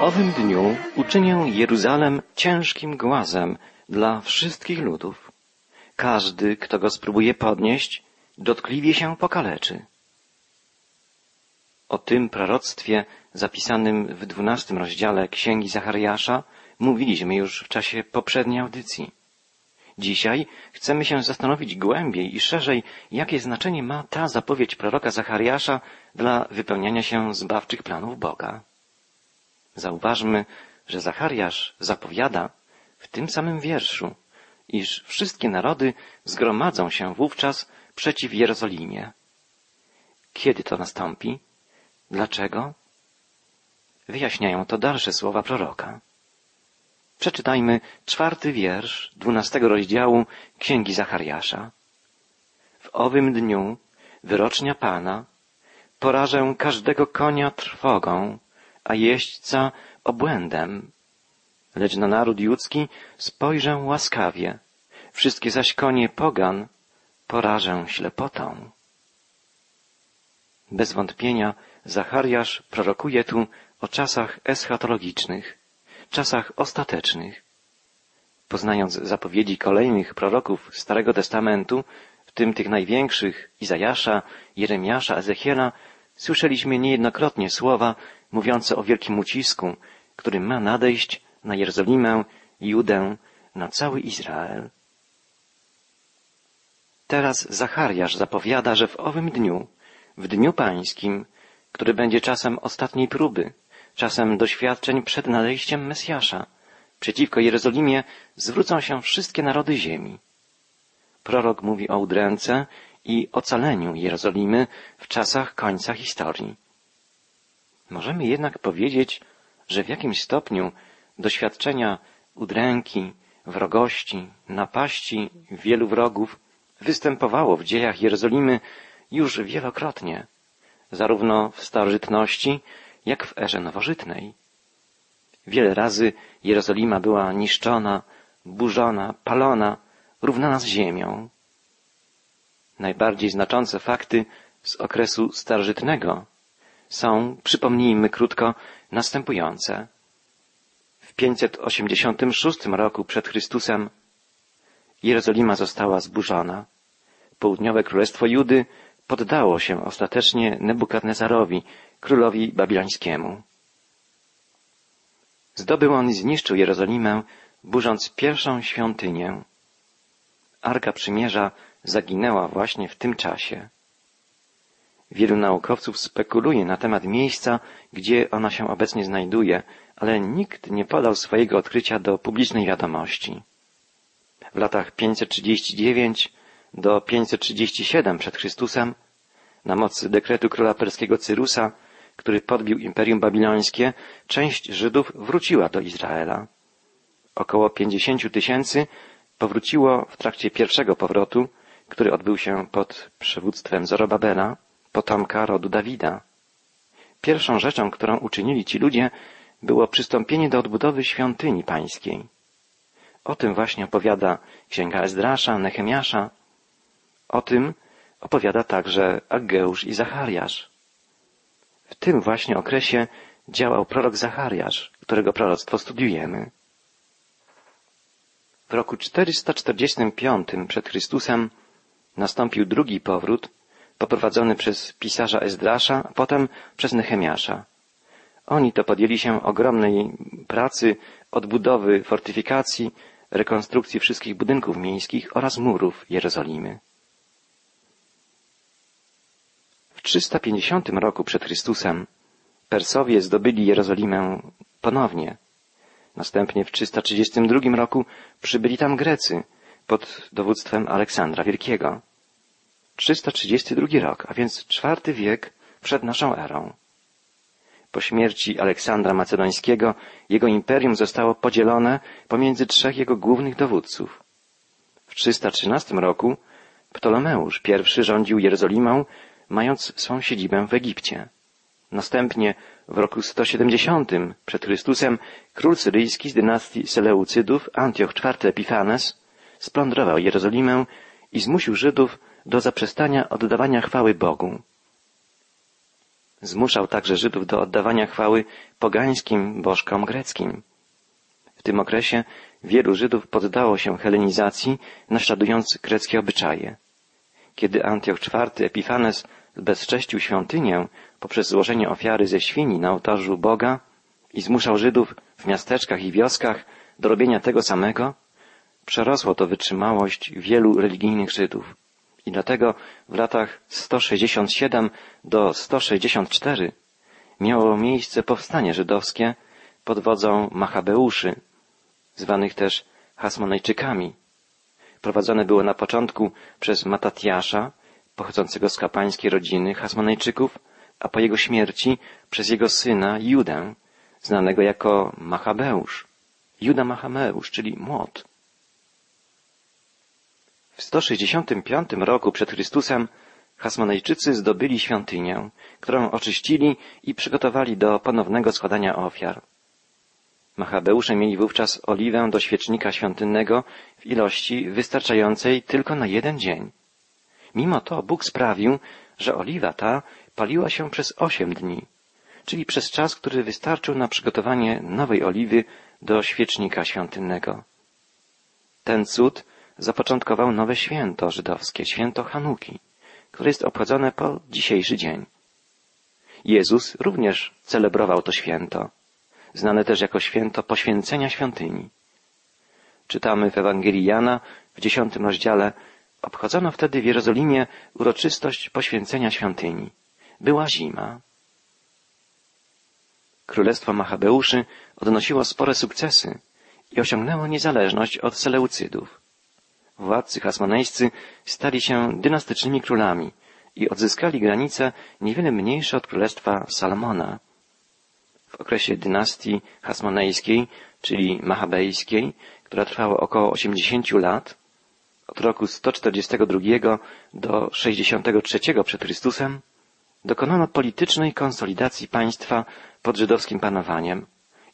Owym dniu uczynię Jeruzalem ciężkim głazem dla wszystkich ludów. Każdy, kto go spróbuje podnieść, dotkliwie się pokaleczy. O tym proroctwie zapisanym w dwunastym rozdziale Księgi Zachariasza mówiliśmy już w czasie poprzedniej audycji. Dzisiaj chcemy się zastanowić głębiej i szerzej, jakie znaczenie ma ta zapowiedź proroka Zachariasza dla wypełniania się zbawczych planów Boga. Zauważmy, że Zachariasz zapowiada w tym samym wierszu, iż wszystkie narody zgromadzą się wówczas przeciw Jerozolimie. Kiedy to nastąpi? Dlaczego? Wyjaśniają to dalsze słowa proroka. Przeczytajmy czwarty wiersz dwunastego rozdziału Księgi Zachariasza. W owym dniu wyrocznia Pana porażę każdego konia trwogą, a jeźdźca obłędem. Lecz na naród judzki spojrzę łaskawie, wszystkie zaś konie pogan porażę ślepotą. Bez wątpienia Zachariasz prorokuje tu o czasach eschatologicznych, czasach ostatecznych. Poznając zapowiedzi kolejnych proroków Starego Testamentu, w tym tych największych Izajasza, Jeremiasza, Ezechiela, słyszeliśmy niejednokrotnie słowa mówiące o wielkim ucisku, który ma nadejść na Jerozolimę, Judę, na cały Izrael. Teraz Zachariasz zapowiada, że w owym dniu, w dniu pańskim, który będzie czasem ostatniej próby, czasem doświadczeń przed nadejściem Mesjasza, przeciwko Jerozolimie zwrócą się wszystkie narody ziemi. Prorok mówi o udręce i ocaleniu Jerozolimy w czasach końca historii. Możemy jednak powiedzieć, że w jakimś stopniu doświadczenia udręki, wrogości, napaści wielu wrogów występowało w dziejach Jerozolimy już wielokrotnie, zarówno w starożytności, jak w erze nowożytnej. Wiele razy Jerozolima była niszczona, burzona, palona, równana z ziemią. Najbardziej znaczące fakty z okresu starożytnego są, przypomnijmy krótko, następujące. W 586 roku przed Chrystusem Jerozolima została zburzona. Południowe królestwo Judy poddało się ostatecznie Nebukadnezarowi, królowi babilońskiemu. Zdobył on i zniszczył Jerozolimę, burząc pierwszą świątynię. Arka Przymierza zaginęła właśnie w tym czasie. Wielu naukowców spekuluje na temat miejsca, gdzie ona się obecnie znajduje, ale nikt nie podał swojego odkrycia do publicznej wiadomości. W latach 539 do 537 przed Chrystusem, na mocy dekretu króla perskiego Cyrusa, który podbił Imperium Babilońskie, część Żydów wróciła do Izraela. Około 50 tysięcy powróciło w trakcie pierwszego powrotu, który odbył się pod przywództwem Zorobabela, potomka rodu Dawida. Pierwszą rzeczą, którą uczynili ci ludzie, było przystąpienie do odbudowy świątyni pańskiej. O tym właśnie opowiada księga Ezdrasza, Nehemiasza. O tym opowiada także Aggeusz i Zachariasz. W tym właśnie okresie działał prorok Zachariasz, którego proroctwo studiujemy. W roku 445 przed Chrystusem nastąpił drugi powrót, poprowadzony przez pisarza Ezdrasza, a potem przez Nehemiasza. Oni to podjęli się ogromnej pracy odbudowy fortyfikacji, rekonstrukcji wszystkich budynków miejskich oraz murów Jerozolimy. W 350 roku przed Chrystusem Persowie zdobyli Jerozolimę ponownie. Następnie w 332 roku przybyli tam Grecy pod dowództwem Aleksandra Wielkiego. 332 rok, a więc czwarty wiek przed naszą erą. Po śmierci Aleksandra Macedońskiego jego imperium zostało podzielone pomiędzy trzech jego głównych dowódców. W 313 roku Ptolomeusz I rządził Jerozolimą, mając swą siedzibę w Egipcie. Następnie w roku 170 przed Chrystusem król syryjski z dynastii Seleucydów, Antioch IV Epifanes, splądrował Jerozolimę i zmusił Żydów do zaprzestania oddawania chwały Bogu. Zmuszał także Żydów do oddawania chwały pogańskim bożkom greckim. W tym okresie wielu Żydów poddało się helenizacji, naśladując greckie obyczaje. Kiedy Antioch IV Epifanes bezcześcił świątynię poprzez złożenie ofiary ze świni na ołtarzu Boga i zmuszał Żydów w miasteczkach i wioskach do robienia tego samego, przerosło to wytrzymałość wielu religijnych Żydów. I dlatego w latach 167 do 164 miało miejsce powstanie żydowskie pod wodzą Machabeuszy, zwanych też Hasmonejczykami. Prowadzone było na początku przez Matatiasza, pochodzącego z kapłańskiej rodziny Hasmonejczyków, a po jego śmierci przez jego syna Judę, znanego jako Machabeusz. Juda Machabeusz, czyli młot. W 165 roku przed Chrystusem Hasmonejczycy zdobyli świątynię, którą oczyścili i przygotowali do ponownego składania ofiar. Machabeusze mieli wówczas oliwę do świecznika świątynnego w ilości wystarczającej tylko na jeden dzień. Mimo to Bóg sprawił, że oliwa ta paliła się przez osiem dni, czyli przez czas, który wystarczył na przygotowanie nowej oliwy do świecznika świątynnego. Ten cud zapoczątkował nowe święto żydowskie, święto Hanuki, które jest obchodzone po dzisiejszy dzień. Jezus również celebrował to święto, znane też jako święto poświęcenia świątyni. Czytamy w Ewangelii Jana w dziesiątym rozdziale Obchodzono wtedy w Jerozolimie uroczystość poświęcenia świątyni. Była zima. Królestwo Machabeuszy odnosiło spore sukcesy i osiągnęło niezależność od Seleucydów. Władcy hasmonejscy stali się dynastycznymi królami i odzyskali granice niewiele mniejsze od królestwa Salomona. W okresie dynastii hasmonejskiej, czyli machabejskiej, która trwała około 80 lat, od roku 142 do 63 przed Chrystusem, dokonano politycznej konsolidacji państwa pod żydowskim panowaniem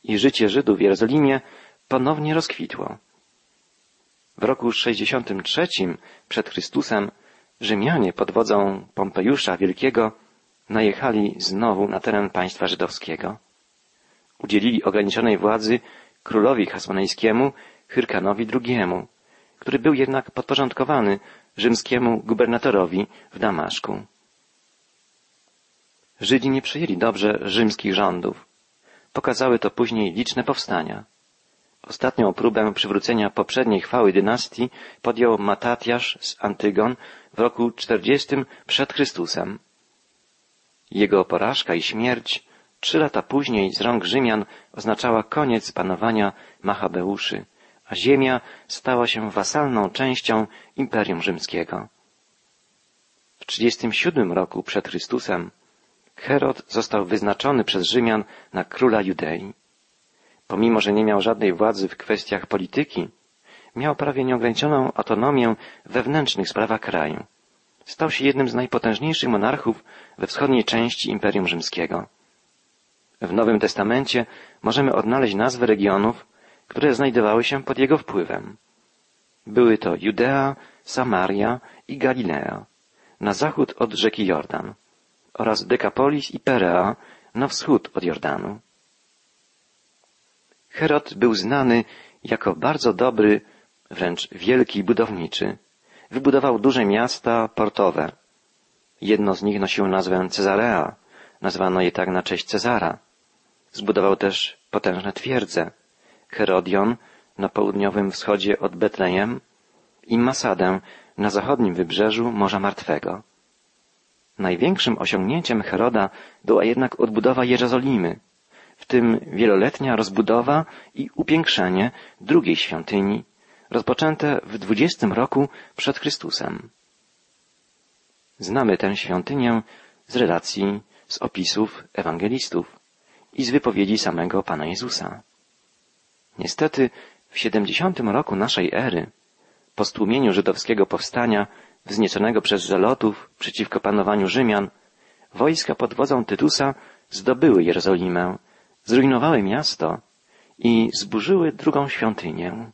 i życie Żydów w Jerozolimie ponownie rozkwitło. W roku 63 przed Chrystusem Rzymianie pod wodzą Pompejusza Wielkiego najechali znowu na teren państwa żydowskiego. Udzielili ograniczonej władzy królowi hasmonejskiemu Hyrkanowi II, który był jednak podporządkowany rzymskiemu gubernatorowi w Damaszku. Żydzi nie przyjęli dobrze rzymskich rządów. Pokazały to później liczne powstania. Ostatnią próbę przywrócenia poprzedniej chwały dynastii podjął Matatiasz z Antygon w roku 40 przed Chrystusem. Jego porażka i śmierć trzy lata później z rąk Rzymian oznaczała koniec panowania Machabeuszy, a ziemia stała się wasalną częścią Imperium Rzymskiego. W 37 roku przed Chrystusem Herod został wyznaczony przez Rzymian na króla Judei. Pomimo, że nie miał żadnej władzy w kwestiach polityki, miał prawie nieograniczoną autonomię wewnętrznych sprawach kraju. Stał się jednym z najpotężniejszych monarchów we wschodniej części Imperium Rzymskiego. W Nowym Testamencie możemy odnaleźć nazwy regionów, które znajdowały się pod jego wpływem. Były to Judea, Samaria i Galilea, na zachód od rzeki Jordan, oraz Dekapolis i Perea, na wschód od Jordanu. Herod był znany jako bardzo dobry, wręcz wielki budowniczy. Wybudował duże miasta portowe. Jedno z nich nosiło nazwę Cezarea, nazwano je tak na cześć Cezara. Zbudował też potężne twierdze. Herodion na południowym wschodzie od Betlejem i Masadę na zachodnim wybrzeżu Morza Martwego. Największym osiągnięciem Heroda była jednak odbudowa Jerozolimy, w tym wieloletnia rozbudowa i upiększenie drugiej świątyni, rozpoczęte w dwudziestym roku przed Chrystusem. Znamy tę świątynię z relacji, z opisów ewangelistów i z wypowiedzi samego Pana Jezusa. Niestety w siedemdziesiątym roku naszej ery, po stłumieniu żydowskiego powstania wznieconego przez Żelotów przeciwko panowaniu Rzymian, wojska pod wodzą Tytusa zdobyły Jerozolimę, zrujnowały miasto i zburzyły drugą świątynię.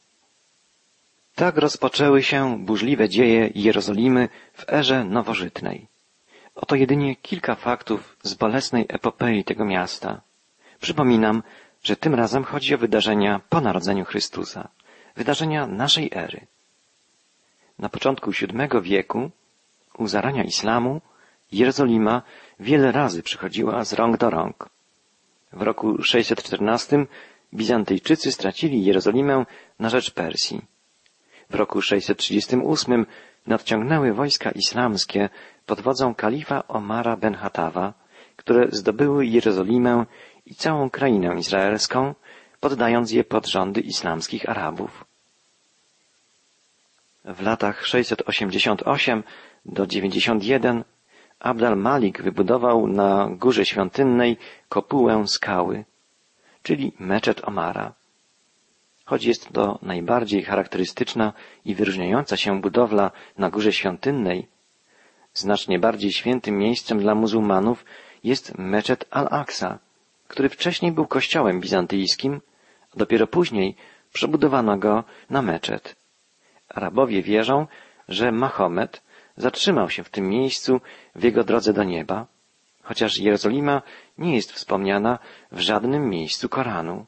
Tak rozpoczęły się burzliwe dzieje Jerozolimy w erze nowożytnej. Oto jedynie kilka faktów z bolesnej epopei tego miasta. Przypominam, że tym razem chodzi o wydarzenia po narodzeniu Chrystusa, wydarzenia naszej ery. Na początku VII wieku, u zarania islamu, Jerozolima wiele razy przychodziła z rąk do rąk. W roku 614 Bizantyjczycy stracili Jerozolimę na rzecz Persji. W roku 638 nadciągnęły wojska islamskie pod wodzą kalifa Omara ben Hatawa, które zdobyły Jerozolimę i całą krainę izraelską, poddając je pod rządy islamskich Arabów. W latach 688 do 91 Abdal Malik wybudował na górze świątynnej kopułę skały, czyli meczet Omara. Choć jest to najbardziej charakterystyczna i wyróżniająca się budowla na górze świątynnej, znacznie bardziej świętym miejscem dla muzułmanów jest meczet Al-Aqsa, który wcześniej był kościołem bizantyjskim, a dopiero później przebudowano go na meczet. Arabowie wierzą, że Mahomet zatrzymał się w tym miejscu w jego drodze do nieba, chociaż Jerozolima nie jest wspomniana w żadnym miejscu Koranu.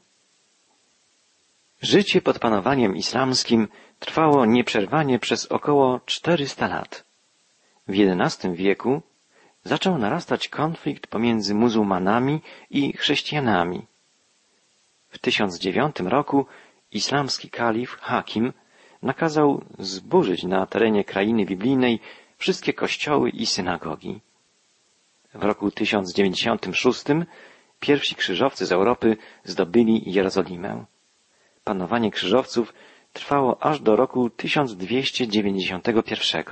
Życie pod panowaniem islamskim trwało nieprzerwanie przez około 400 lat. W XI wieku zaczął narastać konflikt pomiędzy muzułmanami i chrześcijanami. W 1009 roku islamski kalif Hakim nakazał zburzyć na terenie krainy biblijnej wszystkie kościoły i synagogi. W roku 1096 pierwsi krzyżowcy z Europy zdobyli Jerozolimę. Panowanie krzyżowców trwało aż do roku 1291.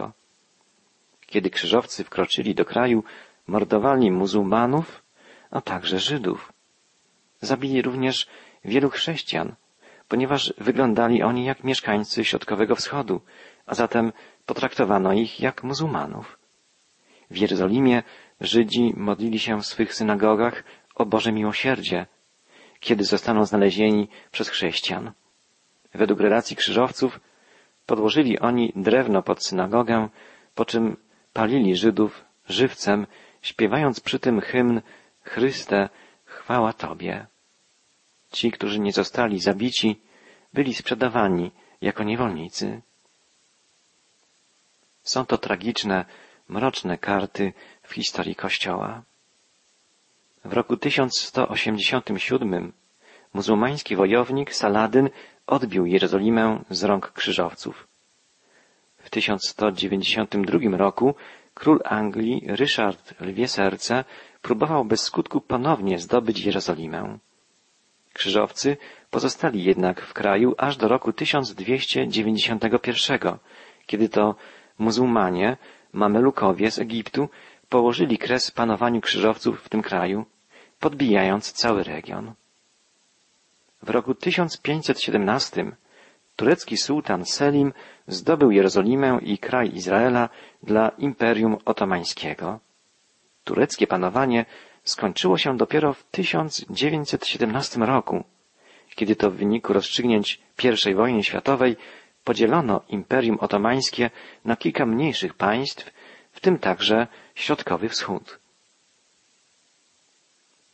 Kiedy krzyżowcy wkroczyli do kraju, mordowali muzułmanów, a także Żydów. Zabili również wielu chrześcijan, ponieważ wyglądali oni jak mieszkańcy Środkowego Wschodu, a zatem potraktowano ich jak muzułmanów. W Jerozolimie Żydzi modlili się w swych synagogach o Boże miłosierdzie, kiedy zostaną znalezieni przez chrześcijan. Według relacji krzyżowców podłożyli oni drewno pod synagogę, po czym palili Żydów żywcem, śpiewając przy tym hymn Chryste, chwała Tobie. Ci, którzy nie zostali zabici, byli sprzedawani jako niewolnicy. Są to tragiczne, mroczne karty w historii Kościoła. W roku 1187 muzułmański wojownik Saladyn odbił Jerozolimę z rąk krzyżowców. W 1192 roku król Anglii Ryszard Lwie Serce próbował bez skutku ponownie zdobyć Jerozolimę. Krzyżowcy pozostali jednak w kraju aż do roku 1291, kiedy to muzułmanie, mamelukowie z Egiptu położyli kres panowaniu krzyżowców w tym kraju, podbijając cały region. W roku 1517 turecki sułtan Selim zdobył Jerozolimę i kraj Izraela dla Imperium Otomańskiego. Tureckie panowanie skończyło się dopiero w 1917 roku, kiedy to w wyniku rozstrzygnięć I wojny światowej podzielono Imperium Otomańskie na kilka mniejszych państw, w tym także Środkowy Wschód.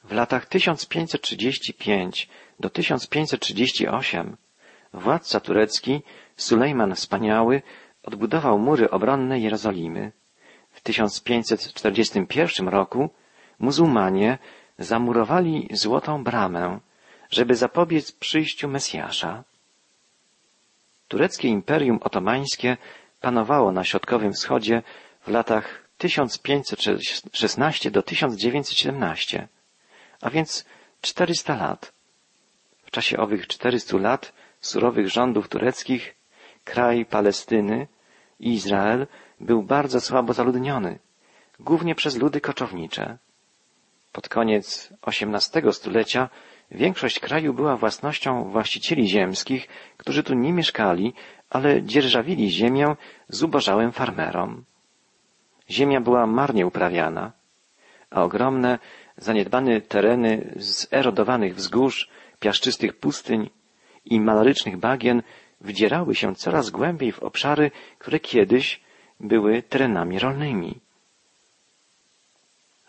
W latach 1535 do 1538 władca turecki Sulejman Wspaniały odbudował mury obronne Jerozolimy. W 1541 roku muzułmanie zamurowali złotą bramę, żeby zapobiec przyjściu Mesjasza. Tureckie Imperium Otomańskie panowało na Środkowym Wschodzie w latach 1516 do 1917, a więc 400 lat. W czasie owych 400 lat surowych rządów tureckich kraj Palestyny i Izrael był bardzo słabo zaludniony, głównie przez ludy koczownicze. Pod koniec XVIII stulecia większość kraju była własnością właścicieli ziemskich, którzy tu nie mieszkali, ale dzierżawili ziemię zubożałym farmerom. Ziemia była marnie uprawiana, a ogromne, zaniedbane tereny zerodowanych wzgórz, piaszczystych pustyń i malarycznych bagien wdzierały się coraz głębiej w obszary, które kiedyś były terenami rolnymi.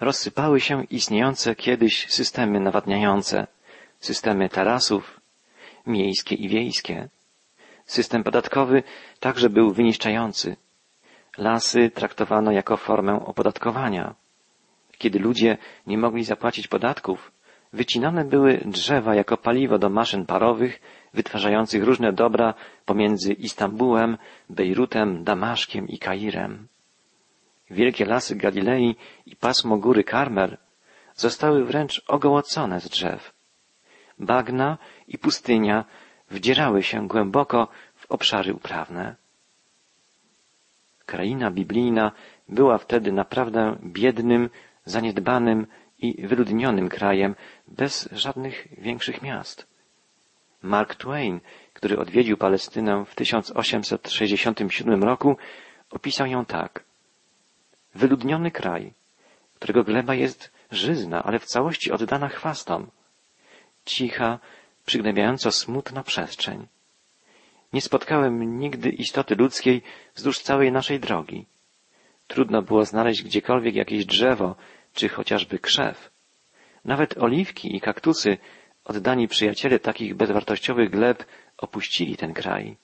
Rozsypały się istniejące kiedyś systemy nawadniające, systemy tarasów, miejskie i wiejskie. System podatkowy także był wyniszczający. Lasy traktowano jako formę opodatkowania. Kiedy ludzie nie mogli zapłacić podatków, wycinane były drzewa jako paliwo do maszyn parowych wytwarzających różne dobra pomiędzy Istambułem, Bejrutem, Damaszkiem i Kairem. Wielkie lasy Galilei i pasmo góry Karmel zostały wręcz ogołocone z drzew. Bagna i pustynia wdzierały się głęboko w obszary uprawne. Kraina biblijna była wtedy naprawdę biednym, zaniedbanym i wyludnionym krajem bez żadnych większych miast. Mark Twain, który odwiedził Palestynę w 1867 roku, opisał ją tak. Wyludniony kraj, którego gleba jest żyzna, ale w całości oddana chwastom. Cicha, przygnębiająco smutna przestrzeń. Nie spotkałem nigdy istoty ludzkiej wzdłuż całej naszej drogi. Trudno było znaleźć gdziekolwiek jakieś drzewo, czy chociażby krzew. Nawet oliwki i kaktusy, oddani przyjaciele takich bezwartościowych gleb, opuścili ten kraj.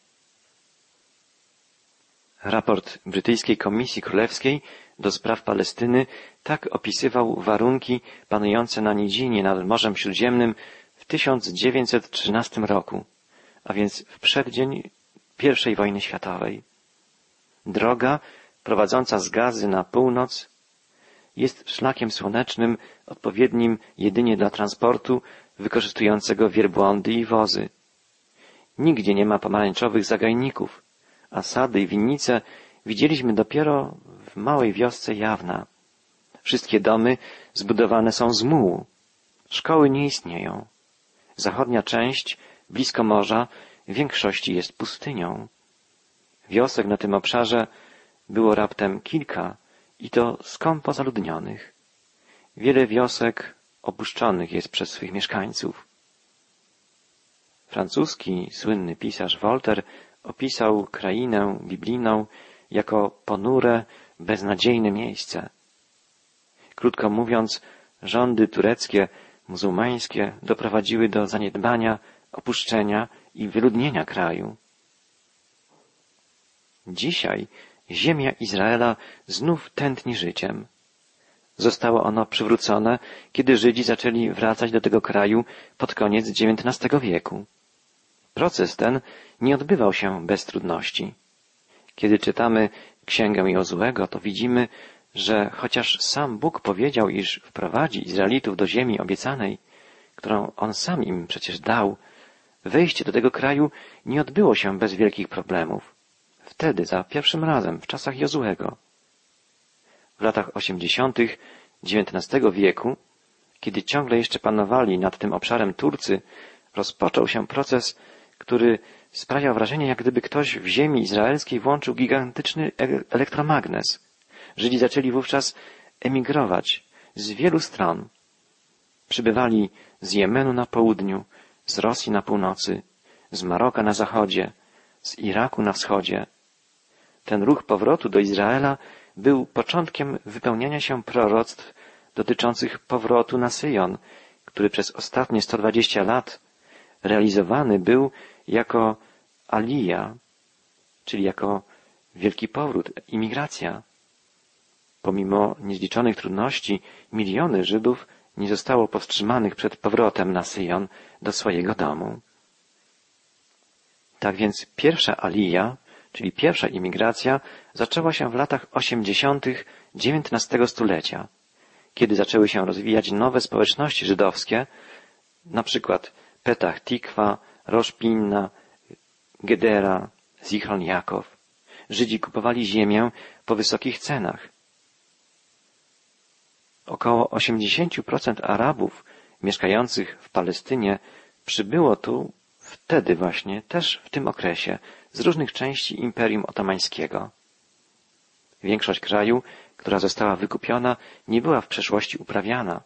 Raport Brytyjskiej Komisji Królewskiej do spraw Palestyny tak opisywał warunki panujące na nidzinie nad Morzem Śródziemnym w 1913 roku, a więc w przeddzień I wojny światowej. Droga prowadząca z Gazy na północ jest szlakiem słonecznym odpowiednim jedynie dla transportu wykorzystującego wielbłądy i wozy. Nigdzie nie ma pomarańczowych zagajników, a sady i winnice widzieliśmy dopiero w małej wiosce Jawna. Wszystkie domy zbudowane są z mułu. Szkoły nie istnieją. Zachodnia część, blisko morza, w większości jest pustynią. Wiosek na tym obszarze było raptem kilka i to skąpo zaludnionych. Wiele wiosek opuszczonych jest przez swych mieszkańców. Francuski słynny pisarz Voltaire opisał krainę biblijną jako ponure, beznadziejne miejsce. Krótko mówiąc, rządy tureckie, muzułmańskie doprowadziły do zaniedbania, opuszczenia i wyludnienia kraju. Dzisiaj ziemia Izraela znów tętni życiem. Zostało ono przywrócone, kiedy Żydzi zaczęli wracać do tego kraju pod koniec XIX wieku. Proces ten nie odbywał się bez trudności. Kiedy czytamy Księgę Jozłego, to widzimy, że chociaż sam Bóg powiedział, iż wprowadzi Izraelitów do ziemi obiecanej, którą On sam im przecież dał, wejście do tego kraju nie odbyło się bez wielkich problemów. Wtedy, za pierwszym razem, w czasach Jozłego. W latach osiemdziesiątych XIX wieku, kiedy ciągle jeszcze panowali nad tym obszarem Turcy, rozpoczął się proces, który sprawiał wrażenie, jak gdyby ktoś w ziemi izraelskiej włączył gigantyczny e- elektromagnes. Żydzi zaczęli wówczas emigrować z wielu stron. Przybywali z Jemenu na południu, z Rosji na północy, z Maroka na zachodzie, z Iraku na wschodzie. Ten ruch powrotu do Izraela był początkiem wypełniania się proroctw dotyczących powrotu na Syjon, który przez ostatnie 120 lat realizowany był jako alija, czyli jako wielki powrót, imigracja. Pomimo niezliczonych trudności, miliony Żydów nie zostało powstrzymanych przed powrotem na Syjon do swojego domu. Tak więc pierwsza alija, czyli pierwsza imigracja, zaczęła się w latach osiemdziesiątych XIX stulecia, kiedy zaczęły się rozwijać nowe społeczności żydowskie, na przykład Petach Tikwa, Roszpinna, Gedera, Zichron Jakow. Żydzi kupowali ziemię po wysokich cenach. Około 80% Arabów mieszkających w Palestynie przybyło tu wtedy właśnie, też w tym okresie, z różnych części Imperium Otomańskiego. Większość kraju, która została wykupiona, nie była w przeszłości uprawiana,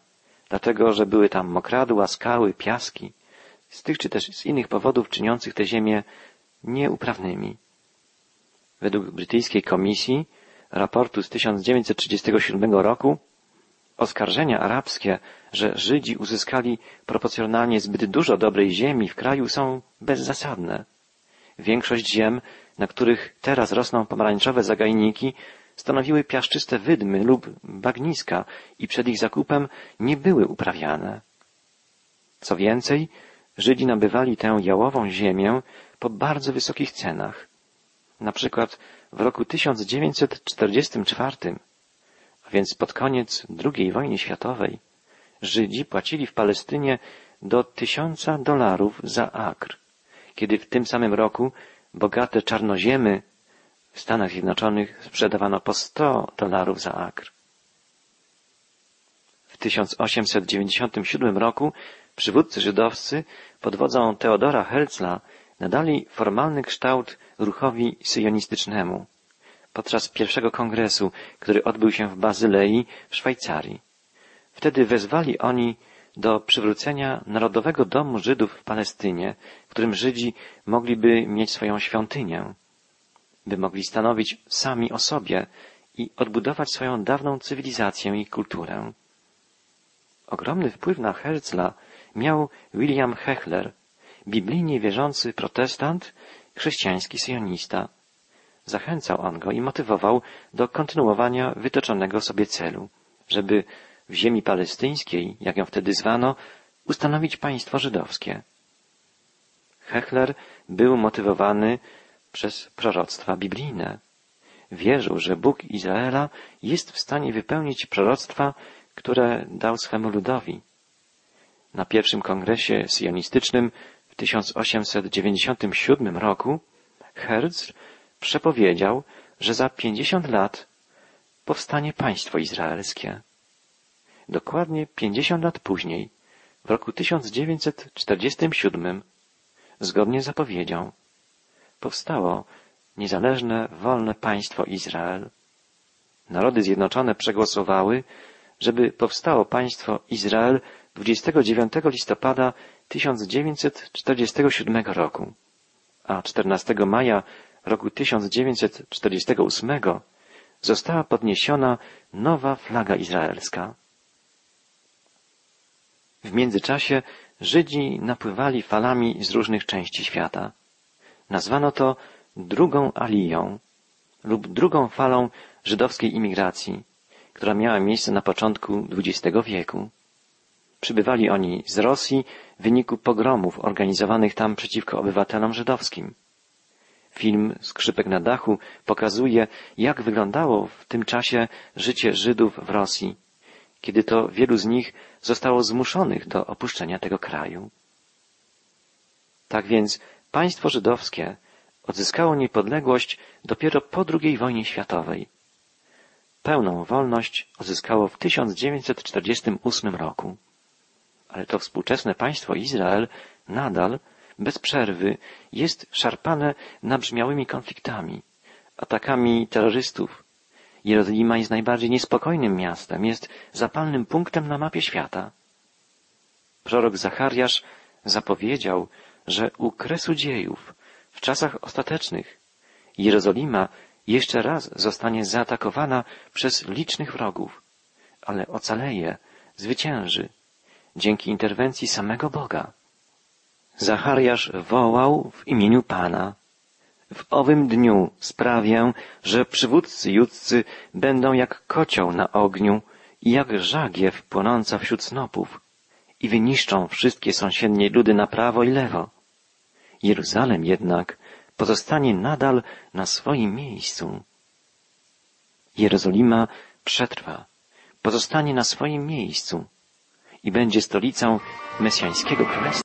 dlatego że były tam mokradła, skały, piaski, z tych czy też z innych powodów czyniących te ziemię nieuprawnymi. Według brytyjskiej komisji raportu z 1937 roku Oskarżenia arabskie, że Żydzi uzyskali proporcjonalnie zbyt dużo dobrej ziemi w kraju są bezzasadne. Większość ziem, na których teraz rosną pomarańczowe zagajniki, stanowiły piaszczyste wydmy lub bagniska i przed ich zakupem nie były uprawiane. Co więcej, Żydzi nabywali tę jałową ziemię po bardzo wysokich cenach. Na przykład w roku 1944, a więc pod koniec II wojny światowej, Żydzi płacili w Palestynie do tysiąca dolarów za akr, kiedy w tym samym roku bogate czarnoziemy w Stanach Zjednoczonych sprzedawano po 100 dolarów za akr. W 1897 roku przywódcy żydowscy pod wodzą Teodora Herzla nadali formalny kształt ruchowi syjonistycznemu podczas pierwszego kongresu, który odbył się w Bazylei w Szwajcarii. Wtedy wezwali oni do przywrócenia Narodowego Domu Żydów w Palestynie, w którym Żydzi mogliby mieć swoją świątynię, by mogli stanowić sami o sobie i odbudować swoją dawną cywilizację i kulturę. Ogromny wpływ na Herzla miał William Hechler, biblijnie wierzący protestant, chrześcijański sionista. Zachęcał on go i motywował do kontynuowania wytoczonego sobie celu, żeby w ziemi palestyńskiej, jak ją wtedy zwano, ustanowić państwo żydowskie. Hechler był motywowany przez proroctwa biblijne. Wierzył, że Bóg Izraela jest w stanie wypełnić proroctwa, które dał swemu ludowi. Na pierwszym kongresie sionistycznym w 1897 roku Herzl przepowiedział, że za pięćdziesiąt lat powstanie państwo izraelskie. Dokładnie pięćdziesiąt lat później, w roku 1947, zgodnie z zapowiedzią, powstało niezależne, wolne państwo Izrael. Narody Zjednoczone przegłosowały, żeby powstało państwo Izrael 29 listopada 1947 roku, a 14 maja roku 1948 została podniesiona nowa flaga izraelska. W międzyczasie Żydzi napływali falami z różnych części świata. Nazwano to drugą aliją lub drugą falą żydowskiej imigracji, która miała miejsce na początku XX wieku. Przybywali oni z Rosji w wyniku pogromów organizowanych tam przeciwko obywatelom żydowskim. Film Skrzypek na dachu pokazuje, jak wyglądało w tym czasie życie Żydów w Rosji, kiedy to wielu z nich zostało zmuszonych do opuszczenia tego kraju. Tak więc państwo żydowskie odzyskało niepodległość dopiero po II wojnie światowej. Pełną wolność odzyskało w 1948 roku. Ale to współczesne państwo Izrael nadal, bez przerwy, jest szarpane nabrzmiałymi konfliktami, atakami terrorystów. Jerozolima jest najbardziej niespokojnym miastem, jest zapalnym punktem na mapie świata. Prorok Zachariasz zapowiedział, że u kresu dziejów, w czasach ostatecznych, Jerozolima jeszcze raz zostanie zaatakowana przez licznych wrogów, ale ocaleje, zwycięży dzięki interwencji samego Boga. Zachariasz wołał w imieniu Pana. W owym dniu sprawię, że przywódcy judzcy będą jak kocioł na ogniu i jak żagiew płonąca wśród snopów i wyniszczą wszystkie sąsiednie ludy na prawo i lewo. Jeruzalem jednak pozostanie nadal na swoim miejscu. Jerozolima przetrwa, pozostanie na swoim miejscu i będzie stolicą mesjańskiego królestwa.